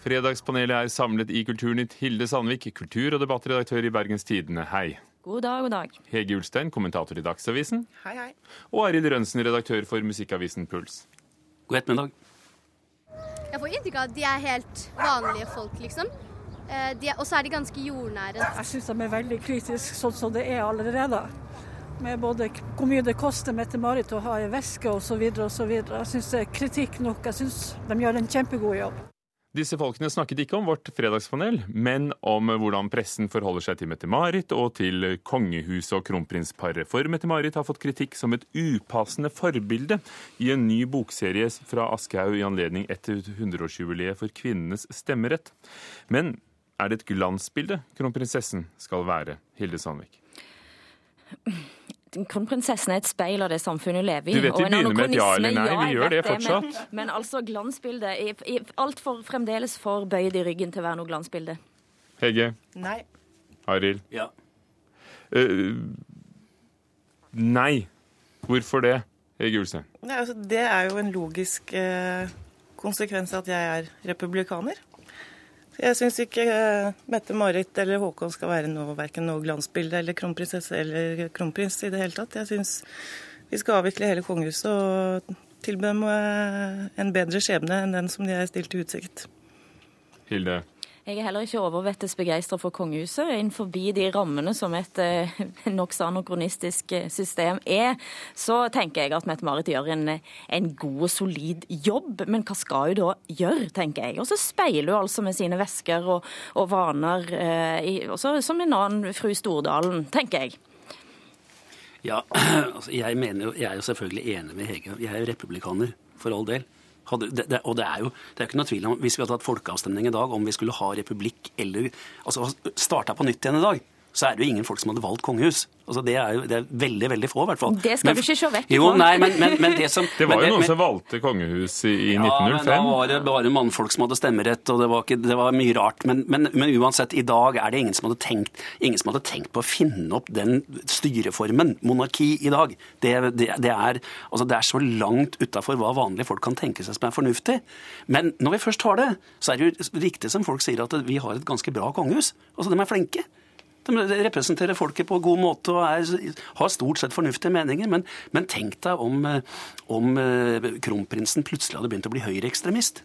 Fredagspanelet er samlet i Kulturnytt. Hilde Sandvik, kultur- og debattredaktør i Bergens Tidende, hei. God dag, god dag. Hege Ulstein, kommentator i Dagsavisen. Hei, hei. Og Arild Rønsen, redaktør for musikkavisen Puls. God ettermiddag. Jeg får inntrykk av at de er helt vanlige folk, liksom. Eh, de Og så er de ganske jordnære. Jeg syns de er veldig kritiske sånn som det er allerede. Med både hvor mye det koster Mette-Marit å ha ei veske osv. osv. Jeg syns det er kritikk nok. Jeg syns de gjør en kjempegod jobb. Disse folkene snakket ikke om vårt fredagspanel, men om hvordan pressen forholder seg til Mette-Marit og til kongehuset og kronprinsparet. For Mette-Marit har fått kritikk som et upassende forbilde i en ny bokserie fra Aschehoug i anledning 100-årsjubileet for kvinnenes stemmerett. Men er det et glansbilde kronprinsessen skal være, Hilde Sandvik? Kronprinsessen er et speil av det samfunnet hun lever i. Du vet vi begynner med et ja eller nei, vi gjør det fortsatt. men altså, glansbildet altfor fremdeles for bøyd i ryggen til å være noe glansbilde. Hege? Nei. Arild? Ja. Uh, nei. Hvorfor det, Hege Ulstein? Nei, altså, det er jo en logisk uh, konsekvens av at jeg er republikaner. Jeg syns ikke eh, Mette-Marit eller Håkon skal være noe, verken noe glansbilde eller kronprinsesse eller kronprins i det hele tatt. Jeg syns vi skal avvikle hele kongehuset og tilby dem eh, en bedre skjebne enn den som de er stilt i utsikt. Hilde? Jeg er heller ikke overvettes begeistra for kongehuset. Innenfor de rammene som et eh, nokså anakronistisk eh, system er, så tenker jeg at Mette-Marit gjør en, en god og solid jobb. Men hva skal hun da gjøre, tenker jeg. Og så speiler hun altså med sine vesker og, og vaner, eh, i, også som en annen fru Stordalen, tenker jeg. Ja, altså jeg, mener jeg er jo selvfølgelig enig med Hege. Jeg er jo republikaner, for all del. Hadde, det, det, og det er jo det er ikke noe tvil om Hvis vi hadde hatt folkeavstemning i dag om vi skulle ha republikk eller altså starta på nytt igjen i dag, så er det jo ingen folk som hadde valgt kongehus. Altså Det er jo det er veldig veldig få, i hvert fall. Det skal du ikke se vekk Jo, ifra. nei, men, men, men det som Det var jo jo noen men- som valgte kongehus i, i ja, men da var det bare mannfolk som hadde stemmerett, og det var, ikke, det var mye rart. Men, men, men uansett, i dag er det ingen som, hadde tenkt, ingen som hadde tenkt på å finne opp den styreformen, monarki, i dag. Det, det, det, er, altså det er så langt utafor hva vanlige folk kan tenke seg som er fornuftig. Men når vi først har det, så er det jo riktig som folk sier, at vi har et ganske bra kongehus. Altså, de er flinke. De representerer folket på god måte og er, har stort sett fornuftige meninger. Men, men tenk deg om, eh, om eh, kronprinsen plutselig hadde begynt å bli høyreekstremist.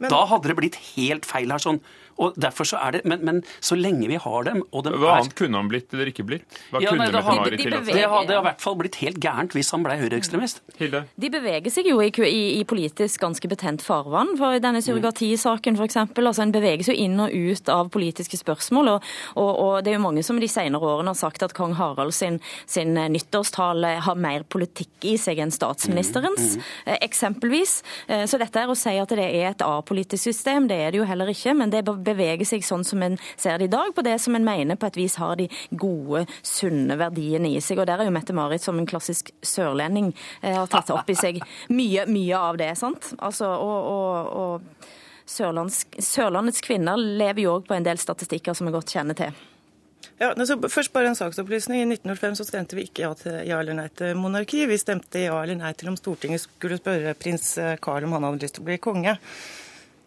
Da hadde det blitt helt feil her. sånn. Og derfor så er det, Men, men så lenge vi har dem og de Hva er, annet kunne han blitt eller ikke blitt? Hva Ja, kunne nei, det har- Mette-Marit de beveger- det hadde i hvert fall blitt helt gærent hvis han ble høyreekstremist. Hilde? De beveger seg jo i, i, i politisk ganske betent farvann. For i denne surrogatisaken f.eks. Altså, en beveges jo inn og ut av politiske spørsmål. Og, og, og det er jo mange som de senere årene har sagt at kong Harald sin, sin nyttårstale har mer politikk i seg enn statsministerens, eh, eksempelvis. Eh, Så dette er å si at det er et apolitisk system, det er det jo heller ikke. Men det beveger seg sånn som en ser det i dag, på det som en mener på et vis har de gode, sunne verdiene i seg. Og der er jo Mette-Marit som en klassisk sørlending eh, har tatt opp i seg mye, mye av det. sant? Altså, og, og, og Sørlandets kvinner lever jo òg på en del statistikker som vi godt kjenner til. Ja, altså, først bare en saksopplysning. I 1905 så stemte vi ikke ja, til, ja eller nei til monarki. Vi stemte ja eller nei til om Stortinget skulle spørre prins Karl Carl om han hadde lyst til å bli konge.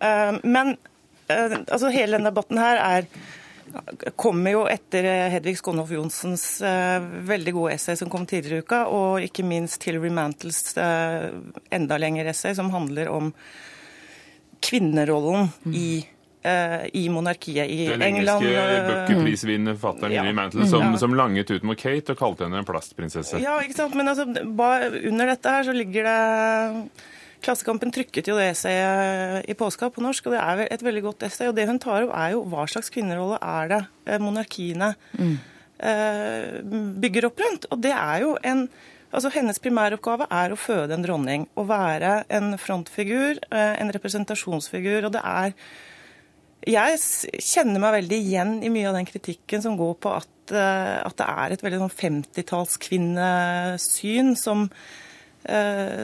Eh, Men eh, altså, hele denne debatten her er kommer jo etter eh, Hedvig Skånhoff Johnsens uh, veldig gode essay som kom tidligere i uka, og ikke minst Hilary Mantles uh, enda lengre essay som handler om kvinnerollen i, uh, i monarkiet i Den England. engelske eh, bookerprisvinnende forfatteren Ja. Hilary Mantel som, Ja. som langet ut mot Kate og kalte henne en plastprinsesse. Ja, ikke sant. Men altså, ba- under dette her så ligger det Klassekampen trykket jo det essayet i påska på norsk, og det er et veldig godt essay. Og det hun tar opp, er jo hva slags kvinnerolle er det eh, monarkiene mm. bygger opp rundt. Og det er jo en Altså Hennes primæroppgave er å føde en dronning. Å være en frontfigur, eh, en representasjonsfigur. Og det er Jeg kjenner meg veldig igjen i mye av den kritikken som går på at, eh, at det er et veldig sånn 50-tallskvinnesyn som, eh,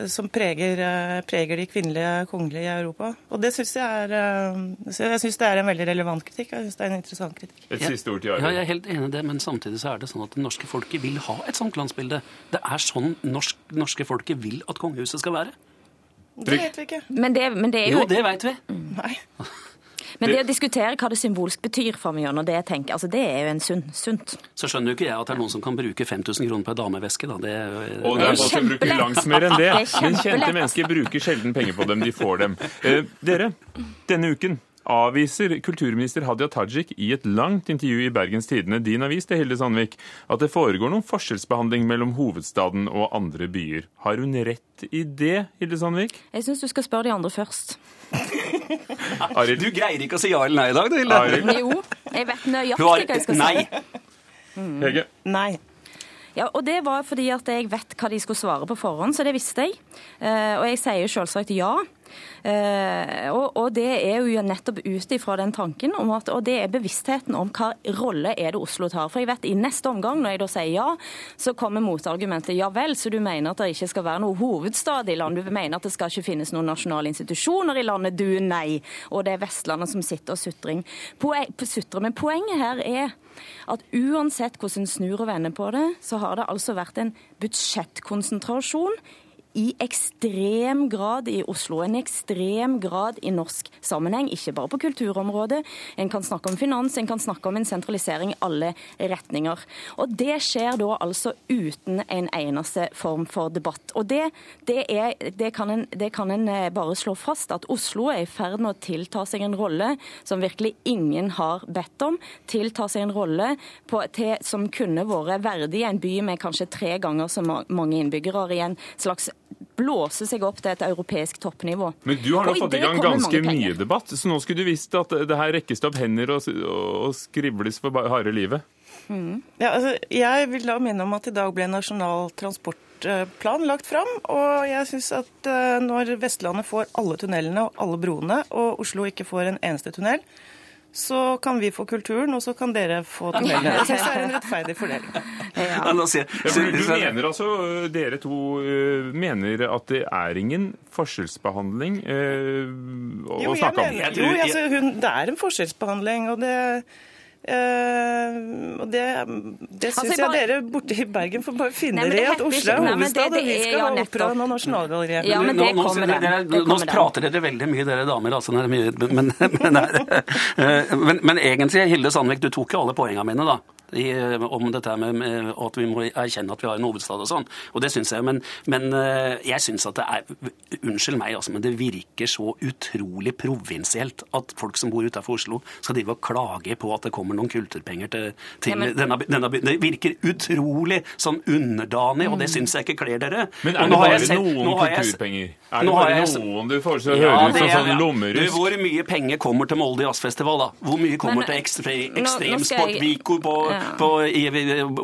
som preger, eh, preger de kvinnelige kongelige i Europa. Og det syns jeg er eh, Jeg synes det er en veldig relevant kritikk. Jeg syns det er en interessant kritikk. Et siste ord til Ja, jeg er helt enig i det, men samtidig så er det sånn at det norske folket vil ha et sånt glansbilde. Det er sånn norsk, norske folket vil at kongehuset skal være. Det vet vi ikke. Men det, men det er jo Jo, det veit vi. Nei. Men det å diskutere hva det symbolsk betyr for meg, og det jeg tenker, altså det er jo en sunn, sunt. Så skjønner jo ikke jeg at det er noen som kan bruke 5000 kroner på ei dameveske, da. Det, Og det er noen som bruker langt mer enn det. Det Men kjente mennesker bruker sjelden penger på dem. De får dem. Eh, dere, denne uken avviser kulturminister Hadia Tajik i et langt intervju i Bergens Tidende, din avis, til Hilde Sandvik, at det foregår noen forskjellsbehandling mellom hovedstaden og andre byer. Har hun rett i det, Hilde Sandvik? Jeg syns du skal spørre de andre først. Arild? Du greier ikke å si ja eller nei i dag, du, Hilde. Arild? Jo, jeg vet nøyaktig hva jeg skal si. Nei. Hege? Nei. Ja, og Det var fordi at jeg vet hva de skulle svare på forhånd, så det visste jeg. Eh, og jeg sier selvsagt ja. Eh, og, og det er jo nettopp ut ifra den tanken om at, og det er bevisstheten om hva rolle er det Oslo tar. For jeg vet i neste omgang, når jeg da sier ja, så kommer motargumentet ja vel, så du mener at det ikke skal være noe hovedstad i landet, du mener at det skal ikke finnes noen nasjonale institusjoner i landet, du nei. Og det er Vestlandet som sitter og sutrer. Men poenget her er at uansett hvordan snur og vender på det, så har det altså vært en budsjettkonsentrasjon i ekstrem grad i Oslo, en ekstrem grad i norsk sammenheng. Ikke bare på kulturområdet. En kan snakke om finans, en kan snakke om en sentralisering i alle retninger. Og Det skjer da altså uten en eneste form for debatt. Og Det, det, er, det, kan, en, det kan en eh, bare slå fast, at Oslo er i ferd med å tilta seg en rolle som virkelig ingen har bedt om. Tilta seg en rolle på, til, som kunne vært verdig en by med kanskje tre ganger så mange innbyggere i en slags blåse seg opp til et europeisk toppnivå. Men du har nå fått i gang ganske mye debatt, så nå skulle du visst at det her rekkes det opp hender og, og skribles for harde livet. Ja, altså, jeg vil da minne om at i dag ble Nasjonal transportplan lagt fram. Og jeg syns at eh, når Vestlandet får alle tunnelene og alle broene, og Oslo ikke får en eneste tunnel, så kan vi få kulturen, og så kan dere få tunnelen. Jeg syns det er en rettferdig fordeling. Ja, Ja, du mener altså, dere to øh, mener at det er ingen forskjellsbehandling øh, å Jo, snakke om? mener, Jeg jo altså, hun, det er en forskjellsbehandling, og det eh, og det, det syns Altså, jeg jeg dere borte i Bergen får bare finne dere i at Oslo er hovedstad, og vi er- skal ja, ha. Operaen og Nasjonalgalleriet. Ja, men nå, det kommer. Det nå kommer prater dere veldig mye, dere damer. Altså, er men, men, men, men egentlig, Hilde Sandvik, du tok jo alle poengene mine, da. I, eh, om dette med, med at vi må erkjenne at vi har en hovedstad og sånn. Og det syns jeg, men, men eh, jeg syns at det er Unnskyld meg, altså, men det virker så utrolig provinsielt at folk som bor utenfor Oslo, skal drive og klage på at det kommer noen kulturpenger til, til Ja, men- denne, denne byen. Det virker utrolig sånn underdanig, og det syns jeg ikke kler dere. Men er det bare sett- noen nå har jeg- kulturpenger? Er det bare jeg- noen du foreslår? Ja, høre ut som sånn lommerusk. Du, hvor mye penger kommer til Molde Jazzfestival, da? Hvor mye kommer Men, til ekstremsport jeg- Vico på, Ja. på, i,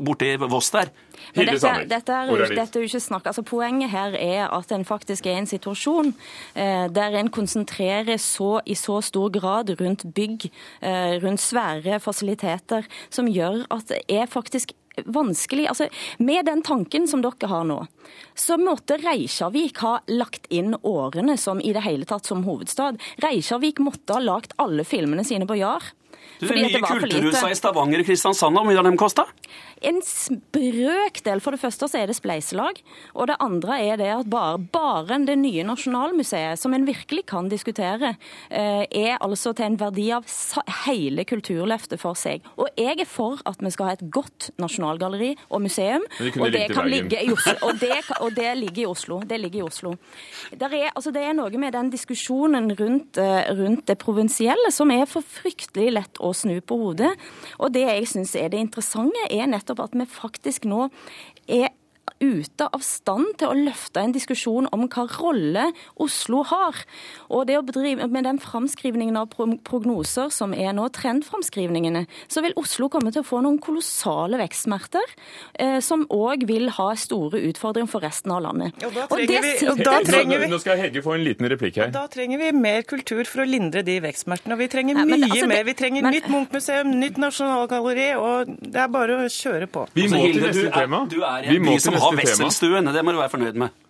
borte i Voss der? Men dette, dette, er, er jo- dette er jo ikke snakk altså Poenget her er at en faktisk er i en situasjon eh, der en konsentrerer så, i så stor grad rundt bygg, eh, rundt svære fasiliteter, som gjør at det er faktisk vanskelig altså Med den tanken som dere har nå, så måtte Reykjavik ha lagt inn årene som i det hele tatt som hovedstad. Reykjavik måtte ha lagt alle filmene sine på JAR. Du, fordi mye kulturhusa i Stavanger og Kristiansand, hvor mye har de kosta? En brøkdel. For det første så er det spleiselag. Og det andre er det at bare, bare det nye Nasjonalmuseet, som en virkelig kan diskutere, eh, er altså til en verdi av hele Kulturløftet for seg. Og jeg er for at vi skal ha et godt nasjonalgalleri og museum. Det Og det, kan ligge i Oslo. Og det, og det ligger i Oslo. Det ligger i Oslo. Der er, altså det er noe med den diskusjonen rundt, eh, rundt det provinsielle som er for fryktelig lett å snu på hodet. Og det jeg syns er det interessante, er nettopp at vi faktisk nå ute av stand til å løfte en diskusjon om hva rolle Oslo har. Og det å bedrive med den framskrivningen av prognoser som er nå, trendframskrivningene, så vil Oslo komme til å få noen kolossale vekstsmerter, eh, som òg vil ha store utfordringer for resten av landet. Og da Og det vi- og da trenger vi- Nå skal Hege få en liten replikk her. Da trenger vi mer kultur for å lindre de vekstsmertene. Og vi trenger Nei, men mye altså, mer. Vi trenger men- nytt Munch-museum, nytt nasjonalgalleri, og det er bare å kjøre på. Vi må Altså, til Hilde, neste tema. Du er en by som har neste. Wesselstuen, det må du være fornøyd med.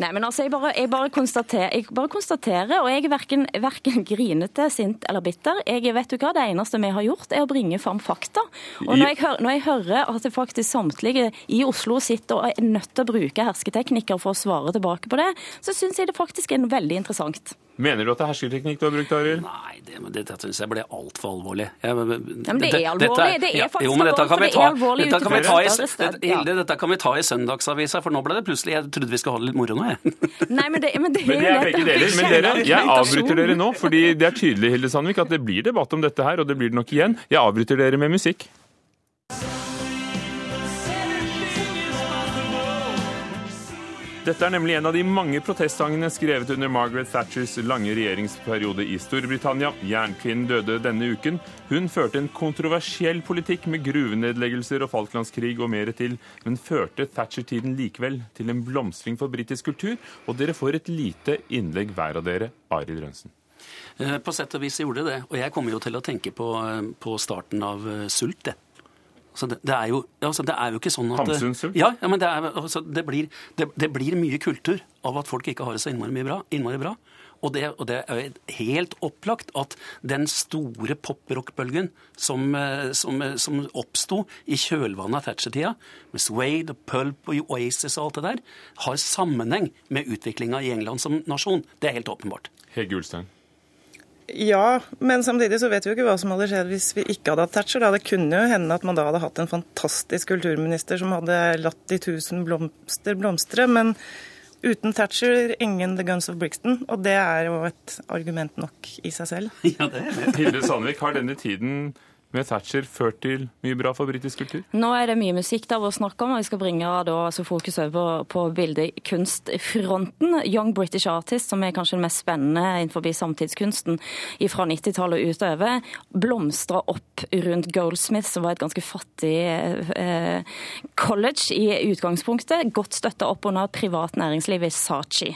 Nei, men altså, jeg bare, jeg bare, konstaterer, jeg bare konstaterer, og jeg er verken, verken grinete, sint eller bitter. Jeg vet du hva, Det eneste vi har gjort, er å bringe fram fakta. Og når jeg, hører, når jeg hører at det faktisk samtlige i Oslo sitter og er nødt til å bruke hersketeknikker for å svare tilbake på det, så syns jeg det faktisk er veldig interessant. Mener du at det er hersketeknikk du har brukt, Arild? Nei, det, det, dette syns jeg ble altfor alvorlig. Jeg, men det er alvorlig. Det er faktisk jo, men dette kan vi ta, det er alvorlig dette kan vi ta i. Hilde, dette kan vi ta i Søndagsavisa, for nå ble det plutselig Jeg trodde vi skulle ha det litt moro nå, jeg. Nei, men det, men det, Men det er begge deler. Men dere, jeg avbryter dere nå, fordi det er tydelig Hilde Sandvik, at det blir debatt om dette her, og det blir det nok igjen. Jeg avbryter dere med musikk. Dette er nemlig en av de mange protestsangene skrevet under Margaret Thatchers lange regjeringsperiode i Storbritannia. Jernkvinnen døde denne uken. Hun førte en kontroversiell politikk med gruvenedleggelser og Falklandskrig og mer til, men førte Thatcher-tiden likevel til en blomstring for britisk kultur. Og dere får et lite innlegg hver av dere. Arild Rønsen. Eh, På sett og vis gjorde det. Og jeg kommer jo til å tenke på, eh, på starten av eh, Sult, det. Altså det, det, er jo, altså det er jo ikke sånn at? Ja, ja men det, er, altså det, blir, det, blir mye kultur av at folk ikke har det så innmari bra. Innmari bra. Og det, og det er helt opplagt at den store pop-rock-bølgen som, eh, som, eh, som oppsto i kjølvannet av Thatcher-tida, med Swade og Pulp og Oasis og alt det der, har sammenheng med utviklinga i England som nasjon. Det er helt åpenbart. Hege Ulstein. Ja, men samtidig så vet vi jo ikke hva som hadde skjedd hvis vi ikke hadde hatt Thatcher. Da. Det kunne jo hende at man da hadde hatt en fantastisk kulturminister som hadde latt de tusen blomster blomstre. Men uten Thatcher, ingen The Guns of Brixton. Og det er jo et argument nok i seg selv. Ja, det er det. Hilde Sandvik, har denne tiden med Thatcher ført til mye bra for britisk kultur? Nå er det mye musikk der å snakke om, og jeg skal bringe da, altså fokus over på, bildekunstfronten. Young British Artist, som er kanskje den mest spennende innenfor samtidskunsten fra 90-tallet og utover, blomstra opp rundt Goldsmith, som var et ganske fattig eh, college i utgangspunktet. Godt støtta opp under privat næringsliv i Sachi.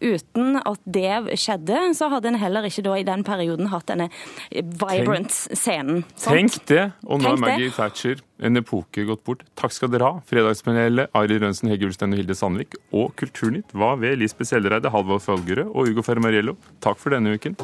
Uten at det skjedde, så hadde en heller ikke da i den perioden hatt denne vibrant scenen. sant? Tenk det! Og nå Tenk er det. Maggie Thatcher en epoke gått bort. Takk skal dere ha, Fredagspanelet, Arild Rønsen, Hege Ulstein og Hilde Sandvik. Og Kulturnytt var ved Lisbeth Sellereide, Halvor Følgerød og Ugo Fermariello. Takk for denne uken.